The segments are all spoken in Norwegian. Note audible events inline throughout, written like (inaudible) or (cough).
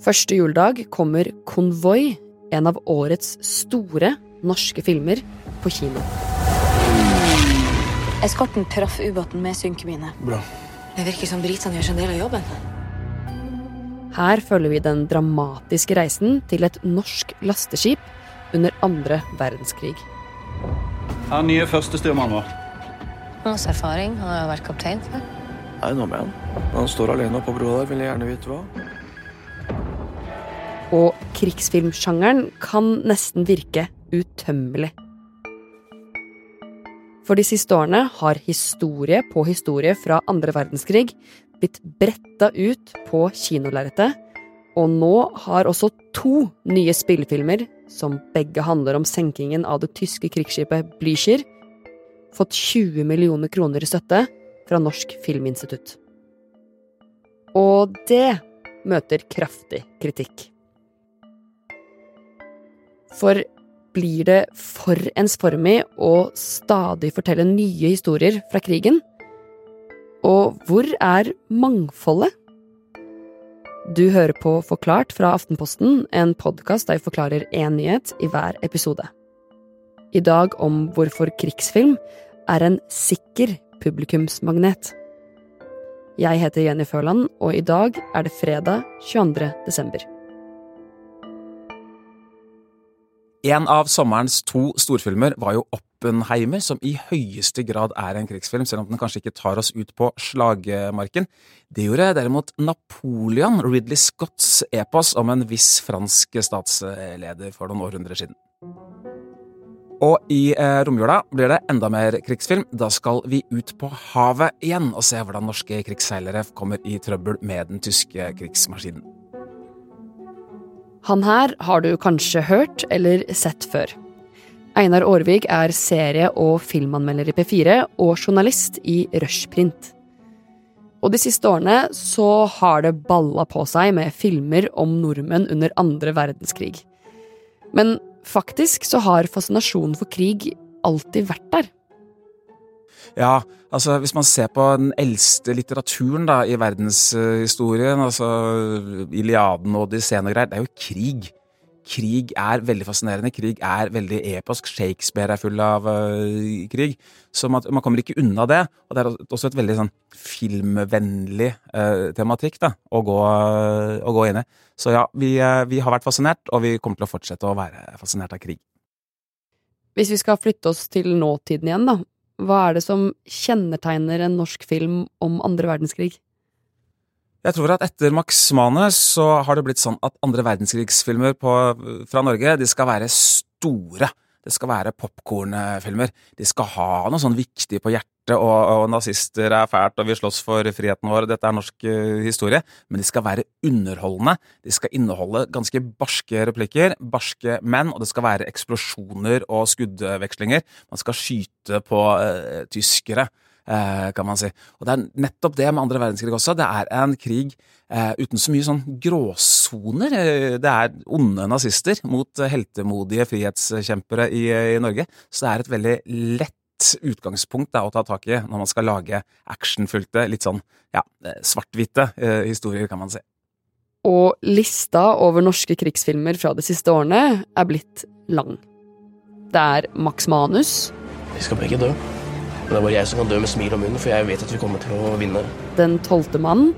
Første juledag kommer Konvoi, en av årets store norske filmer, på kino. Eskorten traff ubåten med synkemine. Bra. Det virker som britene gjør en del av jobben. Her følger vi den dramatiske reisen til et norsk lasteskip under andre verdenskrig. Han er nye førstestyrmannen vår. Hans erfaring. Han har jo vært kaptein før. Nei, nå med han. Han står alene på broa der, vil jeg gjerne vite hva. Og krigsfilmsjangeren kan nesten virke utømmelig. For de siste årene har historie på historie fra andre verdenskrig blitt bretta ut på kinolerretet, og nå har også to nye spillefilmer, som begge handler om senkingen av det tyske krigsskipet Blücher, fått 20 millioner kroner i støtte fra Norsk Filminstitutt. Og det møter kraftig kritikk. For blir det for ensformig å stadig fortelle nye historier fra krigen? Og hvor er mangfoldet? Du hører på Forklart fra Aftenposten, en podkast der vi forklarer én nyhet i hver episode. I dag om hvorfor krigsfilm er en sikker publikumsmagnet. Jeg heter Jenny Føland, og i dag er det fredag 22. desember. En av sommerens to storfilmer var jo Oppenheimer, som i høyeste grad er en krigsfilm, selv om den kanskje ikke tar oss ut på slagmarken. Det gjorde derimot Napoleon, Ridley Scotts epos om en viss fransk statsleder for noen århundrer siden. Og i eh, romjula blir det enda mer krigsfilm. Da skal vi ut på havet igjen og se hvordan norske krigsseilere kommer i trøbbel med den tyske krigsmaskinen. Han her har du kanskje hørt eller sett før. Einar Aarvik er serie- og filmanmelder i P4 og journalist i Rushprint. Og de siste årene så har det balla på seg med filmer om nordmenn under andre verdenskrig. Men faktisk så har fascinasjonen for krig alltid vært der. Ja, altså hvis man ser på den eldste litteraturen da i verdenshistorien, altså Iliaden og Odysseen og greier, det er jo krig. Krig er veldig fascinerende. Krig er veldig eposk. Shakespeare er full av uh, krig. Så man, man, kommer ikke unna det. Og det er også et veldig sånn filmvennlig uh, tematikk da, å gå, uh, å gå inn i. Så ja, vi, vi har vært fascinert, og vi kommer til å fortsette å være fascinert av krig. Hvis vi skal flytte oss til nåtiden igjen, da. Hva er det som kjennetegner en norsk film om andre verdenskrig? Jeg tror at etter Max Manus så har det blitt sånn at andre verdenskrigsfilmer på, fra Norge de skal være store. Det skal være popkornfilmer. De skal ha noe sånn viktig på hjertet, og, og, nazister er fælt, og vi slåss for friheten vår, dette er norsk uh, historie. Men de skal være underholdende. De skal inneholde ganske barske replikker, barske menn, og det skal være eksplosjoner og skuddvekslinger. Man skal skyte på uh, tyskere. Uh, kan man si. Og det er nettopp det med andre verdenskrig også. Det er en krig uh, uten så mye sånn gråsoner. Uh, det er onde nazister mot heltemodige frihetskjempere i, i, Norge. Så det er et veldig lett utgangspunkt da, å ta tak i når man skal lage actionfylte, litt sånn ja, svart-hvite historier, kan man si. Og lista over norske krigsfilmer fra de siste årene er blitt lang. Det er Max Manus. Vi skal begge dø. Men det er bare jeg som kan dø med smil om munnen, for jeg vet at vi kommer til å vinne. Den tolvte mann.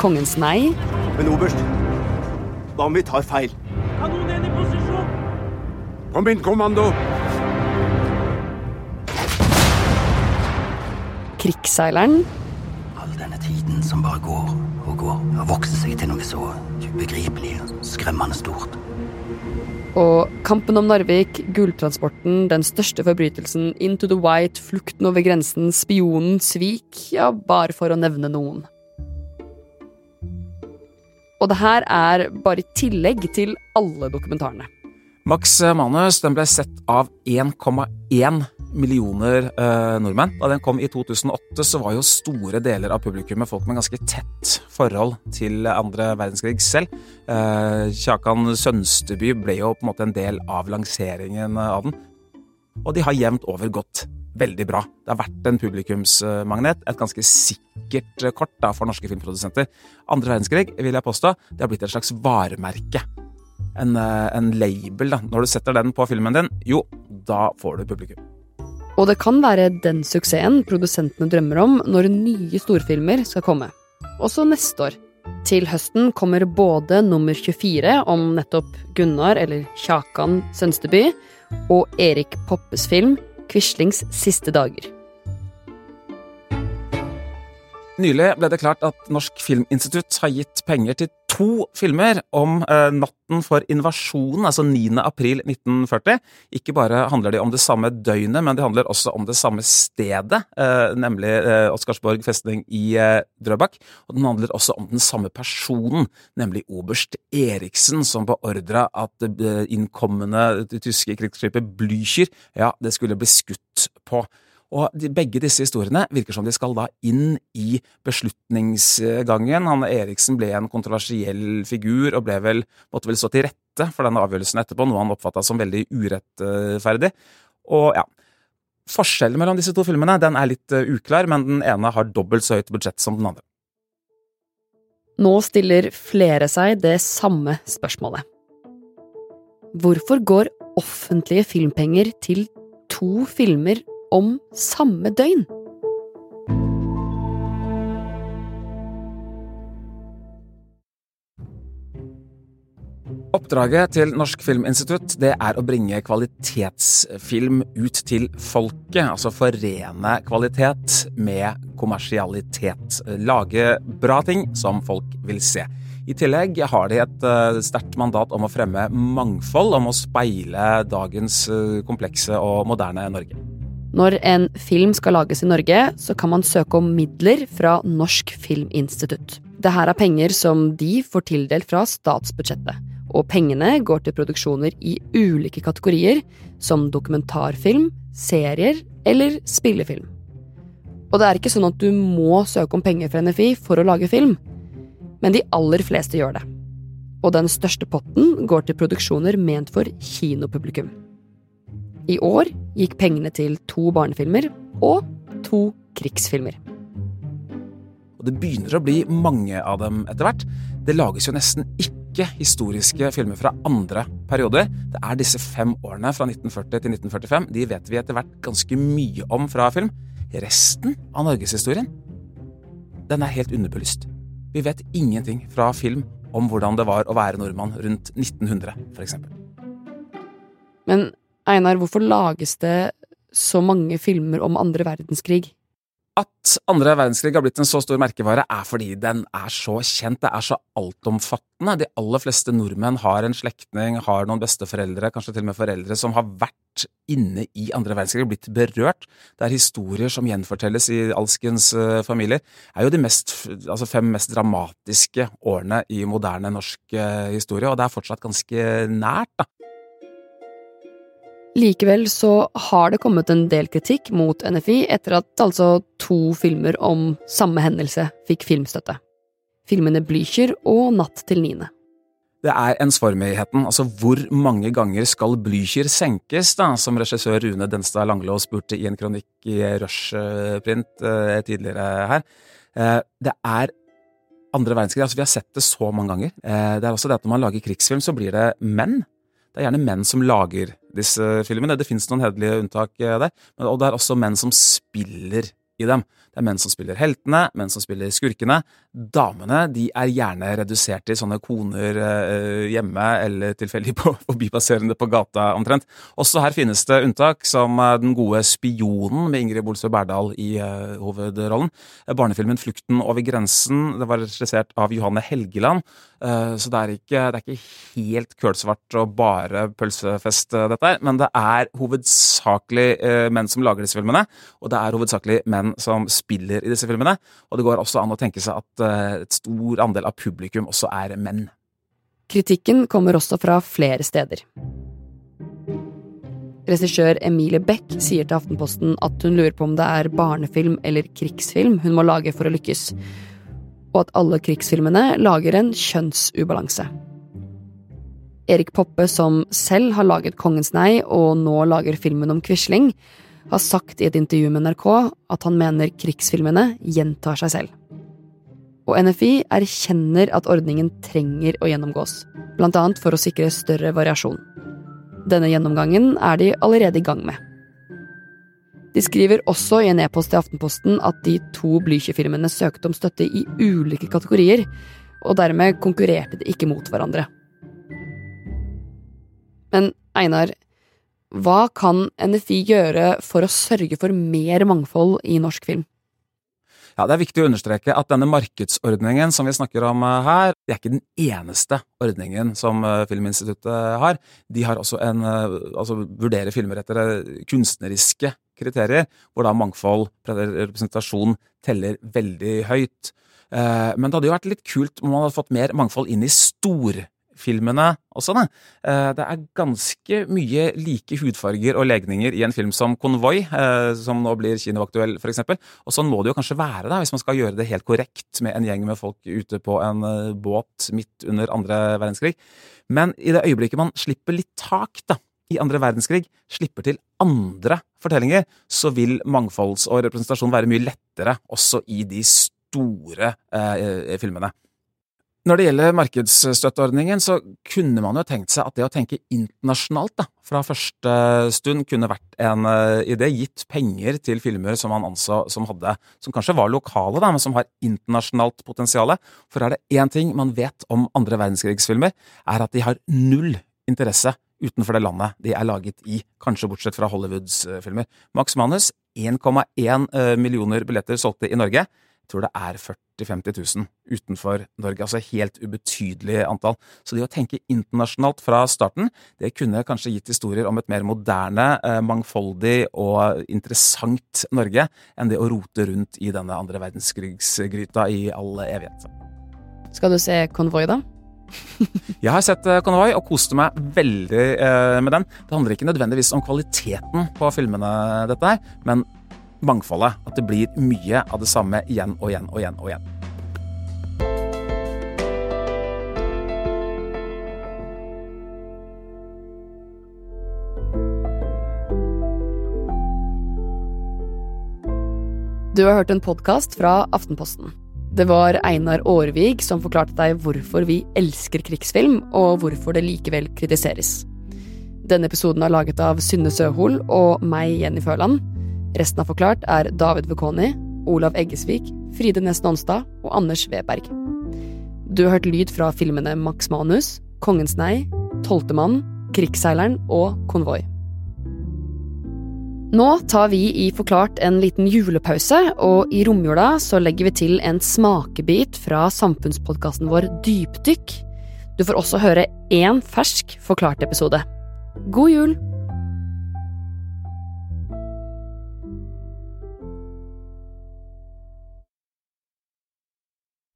Kongens nei. Men oberst, hva om vi tar feil? Kanonen i posisjon! Kom inn, kommando! Krigsseileren. All denne tiden som bare går og går, har vokst seg til noe så ubegripelig og skremmende stort. Og Kampen om Narvik, Gulltransporten, Den største forbrytelsen, Into the White, Flukten over grensen, Spionen, Svik, ja, bare for å nevne noen. Og det her er bare i tillegg til alle dokumentarene. Max Manus den ble sett av 1,1 millioner eh, nordmenn. Da den kom i 2008, så var jo store deler av publikummet folk med ganske tett forhold til andre verdenskrig selv. Eh, Kjakan Sønsteby ble jo på en måte en del av lanseringen av den. Og de har jevnt over gått veldig bra. Det har vært en publikumsmagnet, et ganske sikkert kort da, for norske filmprodusenter. Andre verdenskrig, vil jeg påstå, det har blitt et slags varemerke. En, eh, en label. da. Når du setter den på filmen din, jo, da får du publikum. Og det kan være den suksessen produsentene drømmer om når nye storfilmer skal komme. Også neste år. Til høsten kommer både nummer 24 om nettopp Gunnar, eller Kjakan Sønsteby, og Erik Poppes film Quislings siste dager. Nylig ble det klart at Norsk Filminstitutt har gitt penger til to filmer om eh, natten for invasjonen, altså 9. april 1940. Ikke bare handler de om det samme døgnet, men de handler også om det samme stedet, eh, nemlig eh, Oscarsborg festning i eh, Drøbak. Og den handler også om den samme personen, nemlig oberst Eriksen, som beordra at det innkommende tyske krigsskipet Blücher, ja, det skulle bli skutt på. Og de, begge disse historiene virker som de skal da inn i beslutningsgangen. Han Eriksen ble en kontroversiell figur og ble vel, måtte vel stå til rette for denne avgjørelsen etterpå, noe han oppfatta som veldig urettferdig. Og ja, Forskjellen mellom disse to filmene den er litt uh, uklar, men den ene har dobbelt så høyt budsjett som den andre. Nå stiller flere seg det samme spørsmålet. Hvorfor går offentlige filmpenger til to filmer om samme døgn. Oppdraget til Norsk Filminstitutt det er å bringe kvalitetsfilm ut til folket. Altså forene kvalitet med kommersialitet. Lage bra ting som folk vil se. I tillegg har de et uh, sterkt mandat om å fremme mangfold, om å speile dagens uh, komplekse og moderne Norge. Når en film skal lages i Norge, så kan man søke om midler fra Norsk Filminstitutt. Det her er penger som de får tildelt fra statsbudsjettet. Og pengene går til produksjoner i ulike kategorier, som dokumentarfilm, serier eller spillefilm. Og det er ikke sånn at du må søke om penger fra NFI for å lage film, men de aller fleste gjør det. Og den største potten går til produksjoner ment for kinopublikum. I år gikk pengene til to barnefilmer og to krigsfilmer. Og det begynner å bli mange av dem etter hvert. Det lages jo nesten ikke historiske filmer fra andre perioder. Det er disse fem årene fra 1940 til 1945. De vet vi etter hvert ganske mye om fra film. Resten av norgeshistorien, den er helt underbelyst. Vi vet ingenting fra film om hvordan det var å være nordmann rundt 1900, f.eks. Men Einar, hvorfor lages det så mange filmer om andre verdenskrig? At andre verdenskrig har blitt en så stor merkevare, er fordi den er så kjent, det er så altomfattende. De aller fleste nordmenn har en slektning, har noen besteforeldre, kanskje til og med foreldre, som har vært inne i andre verdenskrig og blitt berørt. Det er historier som gjenfortelles i alskens uh, familier. Det er jo de mest, altså fem mest dramatiske årene i moderne norsk uh, historie, og det er fortsatt ganske nært, da. Likevel så har det kommet en del kritikk mot NFI etter at altså to filmer om samme hendelse fikk filmstøtte. Filmene Blücher og Natt til niende. Det er ensformigheten, altså hvor mange ganger skal Blücher senkes, da, som regissør Rune Denstad Langlå spurte i en kronikk i Rushprint eh, tidligere her. Eh, det er andre verdenskrig, altså vi har sett det så mange ganger. Eh, det er også det at når man lager krigsfilm, så blir det menn det er gjerne menn som lager disse filmene. Det finnes noen hederlige unntak eh, der. Og det er også menn som spiller i dem. Det er menn som spiller heltene, menn som spiller skurkene. Damene de er gjerne redusert til sånne koner eh, hjemme eller tilfeldig på (laughs) forbipasserende på gata, omtrent. Også her finnes det unntak, som eh, Den gode spionen med Ingrid Bolsø Berdal i eh, hovedrollen. Barnefilmen Flukten over grensen det var regissert av Johanne Helgeland. eh, så det er, ikke, det er ikke helt kølsvart og bare pølsefest, dette her. Men det er hovedsakelig menn som lager disse filmene, og det er hovedsakelig menn som spiller i disse filmene. Og det går også an å tenke seg at uh, et stor andel av publikum også er menn. Kritikken kommer også fra flere steder. Regissør Emilie Beck sier til Aftenposten at hun lurer på om det er barnefilm eller krigsfilm hun må lage for å lykkes, og at alle krigsfilmene lager en kjønnsubalanse. Erik Poppe, som selv har laget Kongens nei og nå lager filmen om Quisling, har sagt i et intervju med NRK at han mener krigsfilmene gjentar seg selv. Og NFI erkjenner at ordningen trenger å gjennomgås, annet for å sikre større variasjon. Denne gjennomgangen er de allerede i gang med. De skriver også i en e-post til Aftenposten at de to Blücher-filmene søkte om støtte i ulike kategorier, og dermed konkurrerte de ikke mot hverandre. Men Einar, hva kan NFI gjøre for å sørge for mer mangfold i norsk film? Ja, Det er viktig å understreke at denne markedsordningen som vi snakker om eh, her, det er ikke den eneste ordningen som eh, Filminstituttet har. De har også en, eh, altså vurderer filmer etter kunstneriske kriterier, hvor da mangfold, representasjon, teller veldig høyt. Men det hadde jo vært litt kult om man hadde fått mer mangfold inn i stor filmene også. Da. Eh, det er ganske mye like hudfarger og legninger i en film som Konvoi, eh, som nå blir kinoaktuell f.eks. Og sånn må det jo kanskje være da, hvis man skal gjøre det helt korrekt med en gjeng med folk ute på en eh, båt midt under andre verdenskrig. Men i det øyeblikket man slipper litt tak da, i andre verdenskrig, slipper til andre fortellinger, så vil mangfolds- og representasjon være mye lettere også i de store eh, filmene. Når det gjelder markedsstøtteordningen, så kunne man jo tenkt seg at det å tenke internasjonalt da, fra første stund kunne vært en uh, idé, gitt penger til filmer som man anså som hadde, som kanskje var lokale, da, men som har internasjonalt potensial. For er det én ting man vet om andre verdenskrigsfilmer, er at de har null interesse utenfor det landet de er laget i, kanskje bortsett fra Hollywoods uh, filmer. Max Manus, 1,1 uh, millioner billetter solgte i Norge tror det er 40 000-50 000 utenfor Norge. Altså helt ubetydelig antall. Så det å tenke internasjonalt fra starten, det kunne kanskje gitt historier om et mer moderne, eh, mangfoldig og interessant Norge enn det å rote rundt i denne andre verdenskrigsgryta i all evighet. Skal du se Konvoi, da? (laughs) jeg har sett Konvoi og koste meg veldig eh, med den. Det handler ikke nødvendigvis om kvaliteten på filmene, dette her, men mangfoldet. At det blir mye av det samme igjen og igjen og igjen og igjen. Du har hørt en podkast fra Aftenposten. Det var Einar Aarvig som forklarte deg hvorfor vi elsker krigsfilm, og hvorfor det likevel kritiseres. Denne episoden er laget av Synne Søhol og meg, Jenny Føland. Resten av Forklart er David Vekoni, Olav Eggesvik, Fride Næss Nonstad og Anders Weberg. Du har hørt lyd fra filmene Max Manus, Kongens nei, Tolvtemannen, Krigsseileren og Konvoi. Nå tar vi i Forklart en liten julepause, og i romjula så legger vi til en smakebit fra samfunnspodkasten vår Dypdykk. Du får også høre én fersk Forklart-episode. God jul!